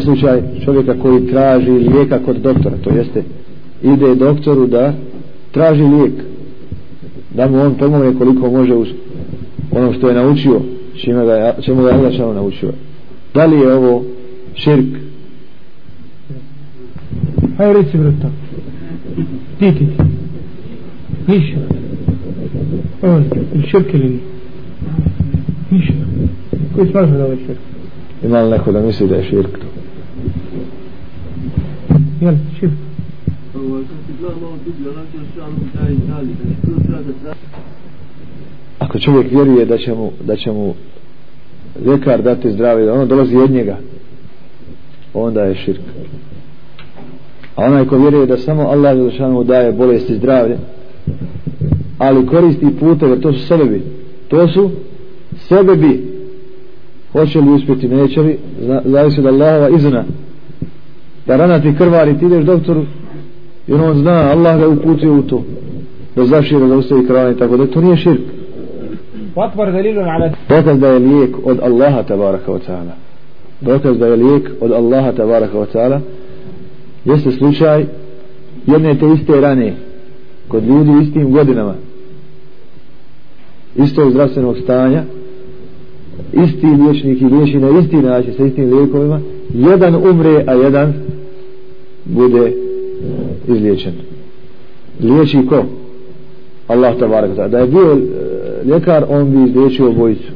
slučaj čovjeka koji traži lijeka kod doktora to jeste ide doktoru da traži lijek da mu on pomogne koliko može uz ono što je naučio čime ga, čemu ga je Allah naučio. Da li je ovo širk? Hajde reci brata ti ti ti. Ništa. On širk ili ništa. Koji smažno da ovo je širk? Ima li neko da misli da je širk to jel širk? Ako čovjek vjeruje da će mu, da će mu ljekar dati zdravlje da ono dolazi od njega onda je širk. A onaj ko vjeruje da samo Allah mu daje bolest i zdravlje ali koristi puteve to su sebebi. To su sebebi. Hoće li uspjeti neće li zavisi od Allahova izna da rana ti krvari ti ideš doktoru jer on zna Allah ga uputio u to. Da zašira da ustavi krvani tako da to nije širk. Dokaz da je lijek od Allaha tabaraka wa ta'ala. Dokaz da je lijek od Allaha tabaraka wa ta'ala jeste slučaj jedne te iste rane kod ljudi u istim godinama. Istog zdravstvenog stanja isti liječnik i liječi na isti način sa istim lijekovima jedan umre a jedan bude izliječen. Liječi ko? Allah tabarak da je bio e, ljekar on bi izliječio obojicu.